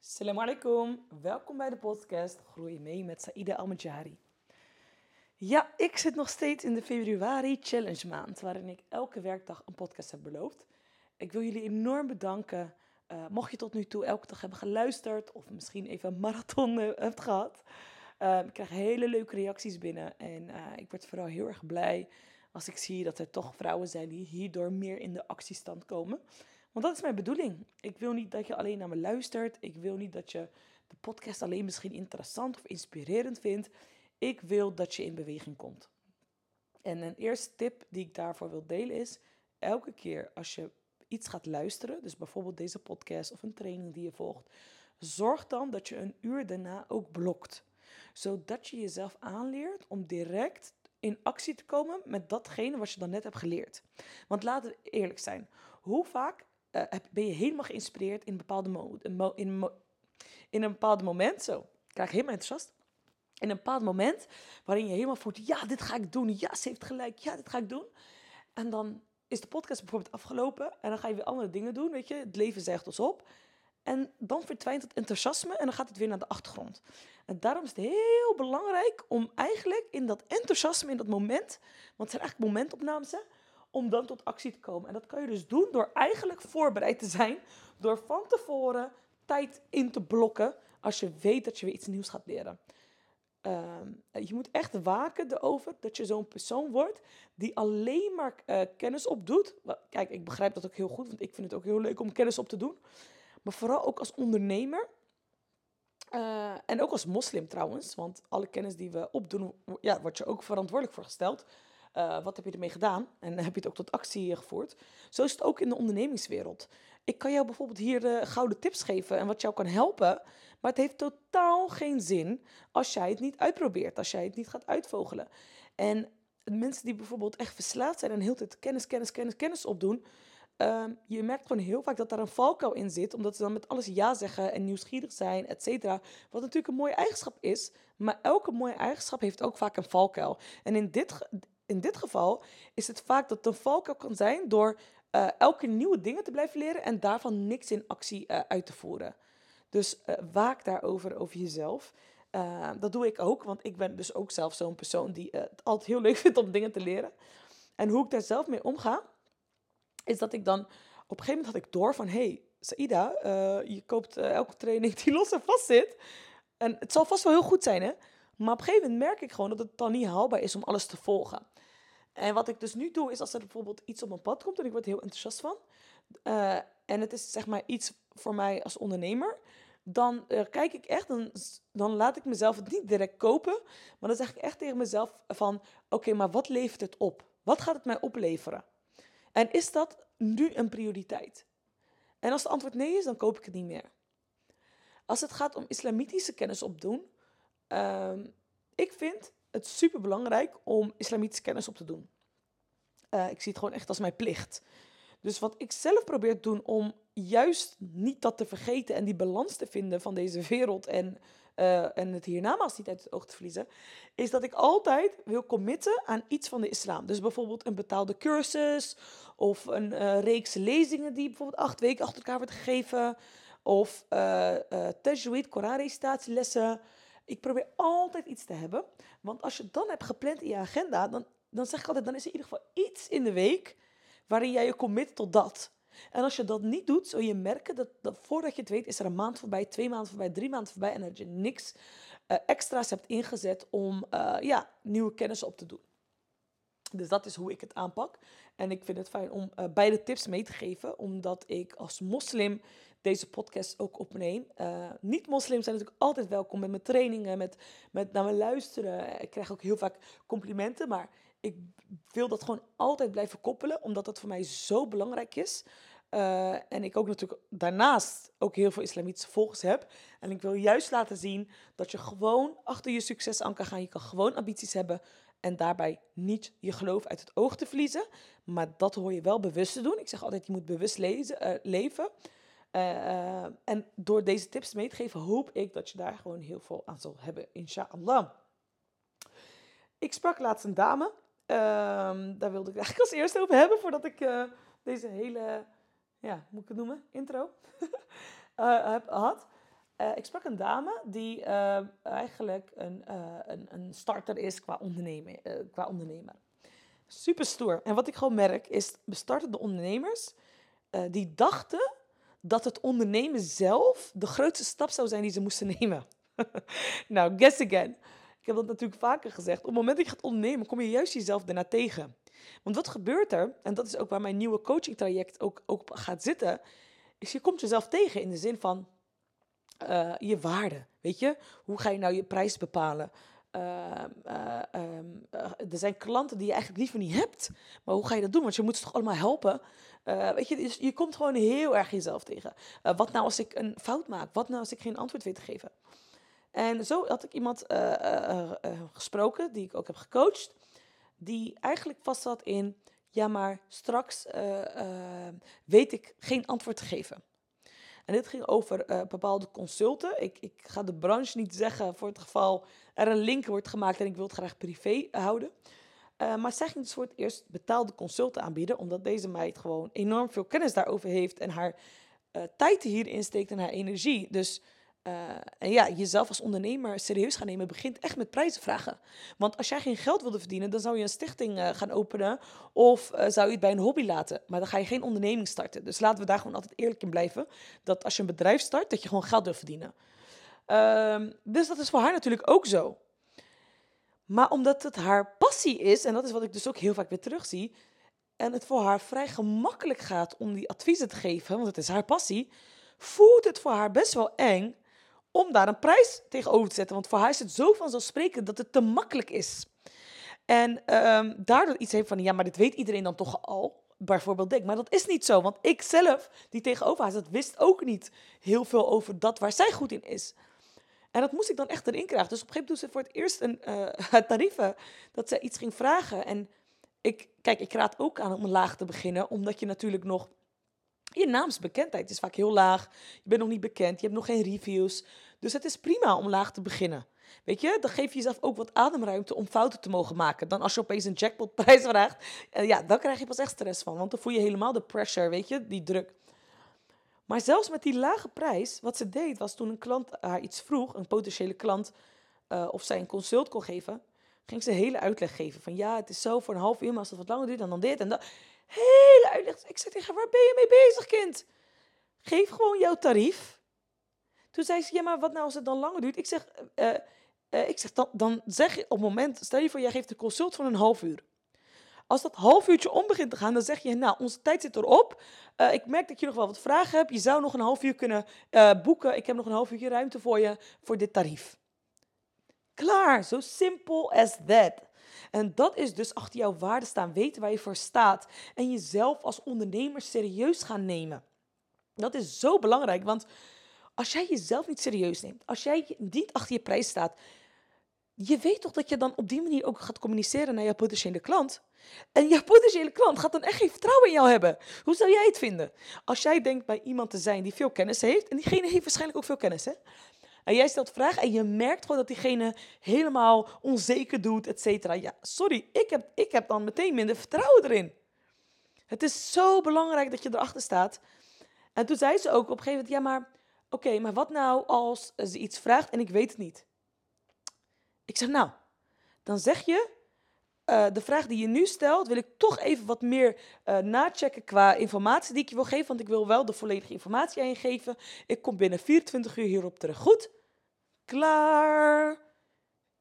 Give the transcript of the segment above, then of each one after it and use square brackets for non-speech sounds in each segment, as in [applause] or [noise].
Assalamu alaikum, welkom bij de podcast Groei mee met Saïda Almajari. Ja, ik zit nog steeds in de februari challenge maand, waarin ik elke werkdag een podcast heb beloofd. Ik wil jullie enorm bedanken, uh, mocht je tot nu toe elke dag hebben geluisterd of misschien even een marathon uh, hebt gehad. Uh, ik krijg hele leuke reacties binnen en ik word vooral heel erg blij als ik zie dat er toch vrouwen zijn die hierdoor meer in de actiestand komen. Want dat is mijn bedoeling. Ik wil niet dat je alleen naar me luistert. Ik wil niet dat je de podcast alleen misschien interessant of inspirerend vindt. Ik wil dat je in beweging komt. En een eerste tip die ik daarvoor wil delen is: elke keer als je iets gaat luisteren, dus bijvoorbeeld deze podcast of een training die je volgt, zorg dan dat je een uur daarna ook blokt. Zodat je jezelf aanleert om direct in actie te komen met datgene wat je dan net hebt geleerd. Want laten we eerlijk zijn, hoe vaak uh, ben je helemaal geïnspireerd in bepaalde mode, in, in een bepaald moment, zo, ik krijg helemaal enthousiast, in een bepaald moment waarin je helemaal voelt, ja, dit ga ik doen, ja, ze heeft gelijk, ja, dit ga ik doen. En dan is de podcast bijvoorbeeld afgelopen en dan ga je weer andere dingen doen, weet je, het leven zegt ons op. En dan verdwijnt het enthousiasme en dan gaat het weer naar de achtergrond. En daarom is het heel belangrijk om eigenlijk in dat enthousiasme, in dat moment, want het zijn eigenlijk momentopnames, om dan tot actie te komen. En dat kan je dus doen door eigenlijk voorbereid te zijn, door van tevoren tijd in te blokken als je weet dat je weer iets nieuws gaat leren. Ehm, je moet echt waken erover dat je zo'n persoon wordt die alleen maar uh, kennis opdoet. Kijk, ik begrijp dat ook heel goed, want ik vind het ook heel leuk om kennis op te doen. Maar vooral ook als ondernemer. Uh, en ook als moslim trouwens, want alle kennis die we opdoen, ja, wordt je ook verantwoordelijk voor gesteld. Uh, wat heb je ermee gedaan? En heb je het ook tot actie gevoerd? Zo is het ook in de ondernemingswereld. Ik kan jou bijvoorbeeld hier uh, gouden tips geven en wat jou kan helpen. Maar het heeft totaal geen zin als jij het niet uitprobeert, als jij het niet gaat uitvogelen. En mensen die bijvoorbeeld echt verslaafd zijn en heel tijd kennis, kennis, kennis, kennis opdoen. Um, je merkt gewoon heel vaak dat daar een valkuil in zit, omdat ze dan met alles ja zeggen en nieuwsgierig zijn, et cetera. Wat natuurlijk een mooie eigenschap is, maar elke mooie eigenschap heeft ook vaak een valkuil. En in dit, in dit geval is het vaak dat het een kan zijn door uh, elke nieuwe dingen te blijven leren en daarvan niks in actie uh, uit te voeren. Dus uh, waak daarover over jezelf. dat doe ik ook, want ik ben dus ook zelf zo'n persoon die het altijd heel [laughs] leuk vindt om dingen te leren. En hoe ik daar zelf mee omga, is dat ik dan op een gegeven moment had ik door van, hey, Saida, je koopt elke training die los en vast zit. En het zal vast wel heel goed zijn, hè? Maar op een gegeven moment merk ik gewoon dat het dan niet haalbaar is om alles te volgen. En wat ik dus nu doe, is als er bijvoorbeeld iets op mijn pad komt en ik word heel enthousiast van. Uh, en het is zeg maar iets voor mij als ondernemer. Dan uh, kijk ik echt, dan, dan laat ik mezelf het niet direct kopen. Maar dan zeg ik echt tegen mezelf van, oké, maar wat levert het op? Wat gaat het mij opleveren? En is dat nu een prioriteit? En als het antwoord nee is, dan koop ik het niet meer. Als het gaat om islamitische kennis opdoen, uh, ik vind het super belangrijk om islamitische kennis op te doen. Uh, ik zie het gewoon echt als mijn plicht. Dus wat ik zelf probeer te doen om juist niet dat te vergeten en die balans te vinden van deze wereld en, uh, en het hiernamaals niet uit het oog te verliezen, is dat ik altijd wil committen aan iets van de islam. Dus bijvoorbeeld een betaalde cursus of een uh, reeks lezingen die bijvoorbeeld acht weken achter elkaar wordt gegeven. Of uh, uh, tajweed, Koranrecitatielessen. Ik probeer altijd iets te hebben. Want als je dan hebt gepland in je agenda, dan, dan zeg ik altijd, dan is er in ieder geval iets in de week waarin jij je commit tot dat. En als je dat niet doet, zul je merken dat, dat voordat je het weet, is er een maand voorbij, twee maanden voorbij, drie maanden voorbij. En dat je niks uh, extra's hebt ingezet om uh, ja, nieuwe kennis op te doen. Dus dat is hoe ik het aanpak. En ik vind het fijn om uh, beide tips mee te geven, omdat ik als moslim deze podcast ook opneem. Uh, Niet-moslims zijn natuurlijk altijd welkom met mijn trainingen, met, met naar me luisteren. Ik krijg ook heel vaak complimenten, maar ik wil dat gewoon altijd blijven koppelen, omdat dat voor mij zo belangrijk is. Uh, en ik ook natuurlijk daarnaast ook heel veel islamitische volgers heb. En ik wil juist laten zien dat je gewoon achter je succes aan kan gaan. Je kan gewoon ambities hebben en daarbij niet je geloof uit het oog te verliezen. Maar dat hoor je wel bewust te doen. Ik zeg altijd, je moet bewust lezen, uh, leven. Uh, en door deze tips mee te geven, hoop ik dat je daar gewoon heel veel aan zal hebben, inshallah. Ik sprak laatst een dame. Uh, daar wilde ik [laughs] eigenlijk als eerste over hebben, voordat ik deze hele, ja, moet ik het noemen, intro [laughs] heb, had. Eh, ik sprak een dame die eh, eigenlijk een, eh, een, een starter is qua, ondernemer, qua ondernemer. Super stoer. En wat ik gewoon merk is, startende ondernemers, die dachten dat het ondernemen zelf de grootste stap zou zijn die ze moesten nemen. [laughs] nou, guess again. Ik heb dat natuurlijk vaker gezegd. Op het moment dat je gaat ondernemen, kom je juist jezelf daarna tegen. Want wat gebeurt er, en dat is ook waar mijn nieuwe coaching traject ook, ook gaat zitten, is je komt jezelf tegen in de zin van eh, je waarde. Weet je, hoe ga je nou je prijs bepalen? Uh, uh, um, er zijn klanten die je eigenlijk liever niet hebt. Maar hoe ga je dat doen? Want je moet ze toch allemaal helpen. weet je, dus je komt gewoon heel erg jezelf tegen. wat nou als ik een fout maak? Wat nou als ik geen antwoord weet te geven? En zo had ik iemand gesproken, die ik ook heb gecoacht, die eigenlijk vast zat in, ja maar straks weet ik geen antwoord te geven. En dit ging over uh, bepaalde consulten. Ik, ik ga de branche niet zeggen voor het geval er een link wordt gemaakt en ik wil het graag privé houden. Uh, maar zij ging dus voor het eerst betaalde consulten aanbieden, omdat deze meid gewoon enorm veel kennis daarover heeft en haar tijd hierin steekt en haar energie. Dus uh, en ja, jezelf als ondernemer serieus gaan nemen begint echt met prijzen vragen. Want als jij geen geld wilde verdienen, dan zou je een stichting uh, gaan openen of uh, zou je het bij een hobby laten. Maar dan ga je geen onderneming starten. Dus laten we daar gewoon altijd eerlijk in blijven. Dat als je een bedrijf start, dat je gewoon geld wil verdienen. Uh, dus dat is voor haar natuurlijk ook zo. Maar omdat het haar passie is, en dat is wat ik dus ook heel vaak weer terugzie, en het voor haar vrij gemakkelijk gaat om die adviezen te geven, want het is haar passie, voelt het voor haar best wel eng om daar een prijs tegenover te zetten. Want voor haar is het zo vanzelfsprekend dat het te makkelijk is. En um, daardoor iets heeft van, ja, maar dit weet iedereen dan toch al. Bijvoorbeeld denk, maar dat is niet zo. Want ik zelf, die tegenover haar zat, wist ook niet heel veel over dat waar zij goed in is. En dat moest ik dan echt erin krijgen. Dus op een gegeven moment toen ze voor het eerst een [laughs] uh, tarieven, dat ze iets ging vragen. En ik, kijk, ik raad ook aan om laag te beginnen, omdat je natuurlijk nog je naamsbekendheid is vaak heel laag. Je bent nog niet bekend, je hebt nog geen reviews. Dus het is prima om laag te beginnen. Weet je, dan geef je jezelf ook wat ademruimte om fouten te mogen maken. Dan als je opeens een jackpotprijs vraagt, uh, ja, dan krijg je pas echt stress van. Want dan voel je helemaal de pressure, weet je, die druk. Maar zelfs met die lage prijs, wat ze deed, was toen een klant haar iets vroeg, een potentiële klant, uh, of zij een consult kon geven, ging ze hele uitleg geven. Van ja, het is zo voor een half uur, maar als het wat langer duurt, dan dan dit en dat. Hele uitleg. Ik zei tegen haar, waar ben je mee bezig, kind? Geef gewoon jouw tarief. Toen zei ze, ja, maar wat nou als het dan langer duurt? Ik zeg, uh, uh, ik zeg dan, dan zeg je op het moment, stel je voor, jij geeft een consult van een half uur. Als dat half uurtje om begint te gaan, dan zeg je, nou, onze tijd zit erop. Uh, ik merk dat je nog wel wat vragen hebt. Je zou nog een half uur kunnen boeken. Ik heb nog een half uurtje ruimte voor je, voor dit tarief. Klaar, zo simpel as that. En dat is dus achter jouw waarde staan, weten waar je voor staat en jezelf als ondernemer serieus gaan nemen. Dat is zo belangrijk, want als jij jezelf niet serieus neemt, als jij niet achter je prijs staat, je weet toch dat je dan op die manier ook gaat communiceren naar jouw potentiële klant. En jouw potentiële klant gaat dan echt geen vertrouwen in jou hebben. Hoe zou jij het vinden? Als jij denkt bij iemand te zijn die veel kennis heeft, en diegene heeft waarschijnlijk ook veel kennis, hè? En jij stelt vragen en je merkt gewoon dat diegene helemaal onzeker doet, et cetera. Ja, sorry, ik heb, ik heb dan meteen minder vertrouwen erin. Het is zo belangrijk dat je erachter staat. En toen zei ze ook op een gegeven moment, ja maar, oké, maar wat nou als ze iets vraagt en ik weet het niet? Ik zeg, nou, dan zeg je, uh, de vraag die je nu stelt, wil ik toch even wat meer uh, nachecken qua informatie die ik je wil geven. Want ik wil wel de volledige informatie aan je geven. Ik kom binnen 24 uur hierop terug. Goed? Klaar. En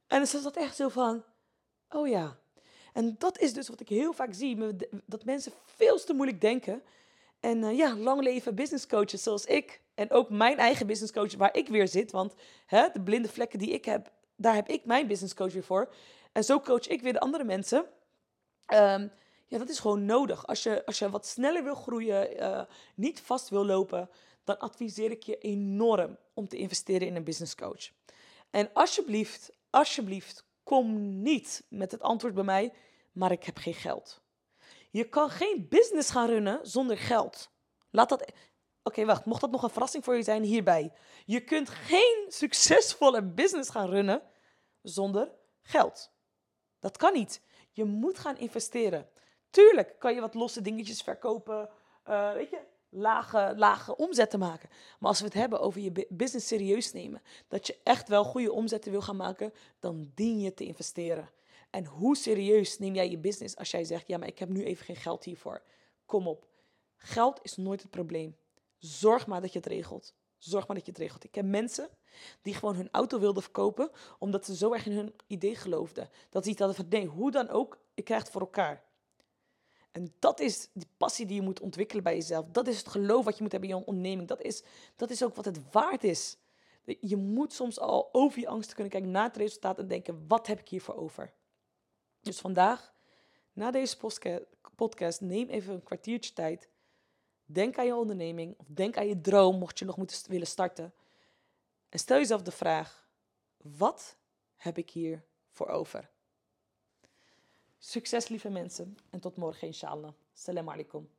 dan is dat echt zo van, oh ja. En dat is dus wat ik heel vaak zie, dat mensen veel te moeilijk denken. En uh, ja, lang leven business coaches zoals ik. En ook mijn eigen business coach waar ik weer zit. Want hè, de blinde vlekken die ik heb, daar heb ik mijn business coach weer voor. En zo coach ik weer de andere mensen. Um, ja, dat is gewoon nodig. Als je, als je wat sneller wil groeien, uh, niet vast wil lopen, dan adviseer ik je enorm om te investeren in een business coach. En alsjeblieft, alsjeblieft, kom niet met het antwoord bij mij, maar ik heb geen geld. Je kan geen business gaan runnen zonder geld. Laat dat. Oké, wacht. Mocht dat nog een verrassing voor je zijn hierbij? Je kunt geen succesvolle business gaan runnen zonder geld. Dat kan niet. Je moet gaan investeren. Tuurlijk kan je wat losse dingetjes verkopen. Uh, weet je, lage, lage omzetten maken. Maar als we het hebben over je business serieus nemen, dat je echt wel goede omzetten wil gaan maken, dan dien je te investeren. En hoe serieus neem jij je business als jij zegt: Ja, maar ik heb nu even geen geld hiervoor? Kom op. Geld is nooit het probleem. Zorg maar dat je het regelt. Zorg maar dat je het regelt. Ik ken mensen die gewoon hun auto wilden verkopen omdat ze zo erg in hun idee geloofden. Dat ze iets hadden van nee, hoe dan ook, ik krijg het voor elkaar. En dat is die passie die je moet ontwikkelen bij jezelf. Dat is het geloof wat je moet hebben in je onderneming. Dat is, dat is ook wat het waard is. Je moet soms al over je angsten kunnen kijken naar het resultaat en denken: wat heb ik hiervoor over? Dus vandaag, na deze podcast, neem even een kwartiertje tijd. Denk aan je onderneming of denk aan je droom, mocht je nog moeten willen starten. En stel jezelf de vraag: wat heb ik hier voor over? Succes, lieve mensen, en tot morgen, inshallah. Salam alaikum.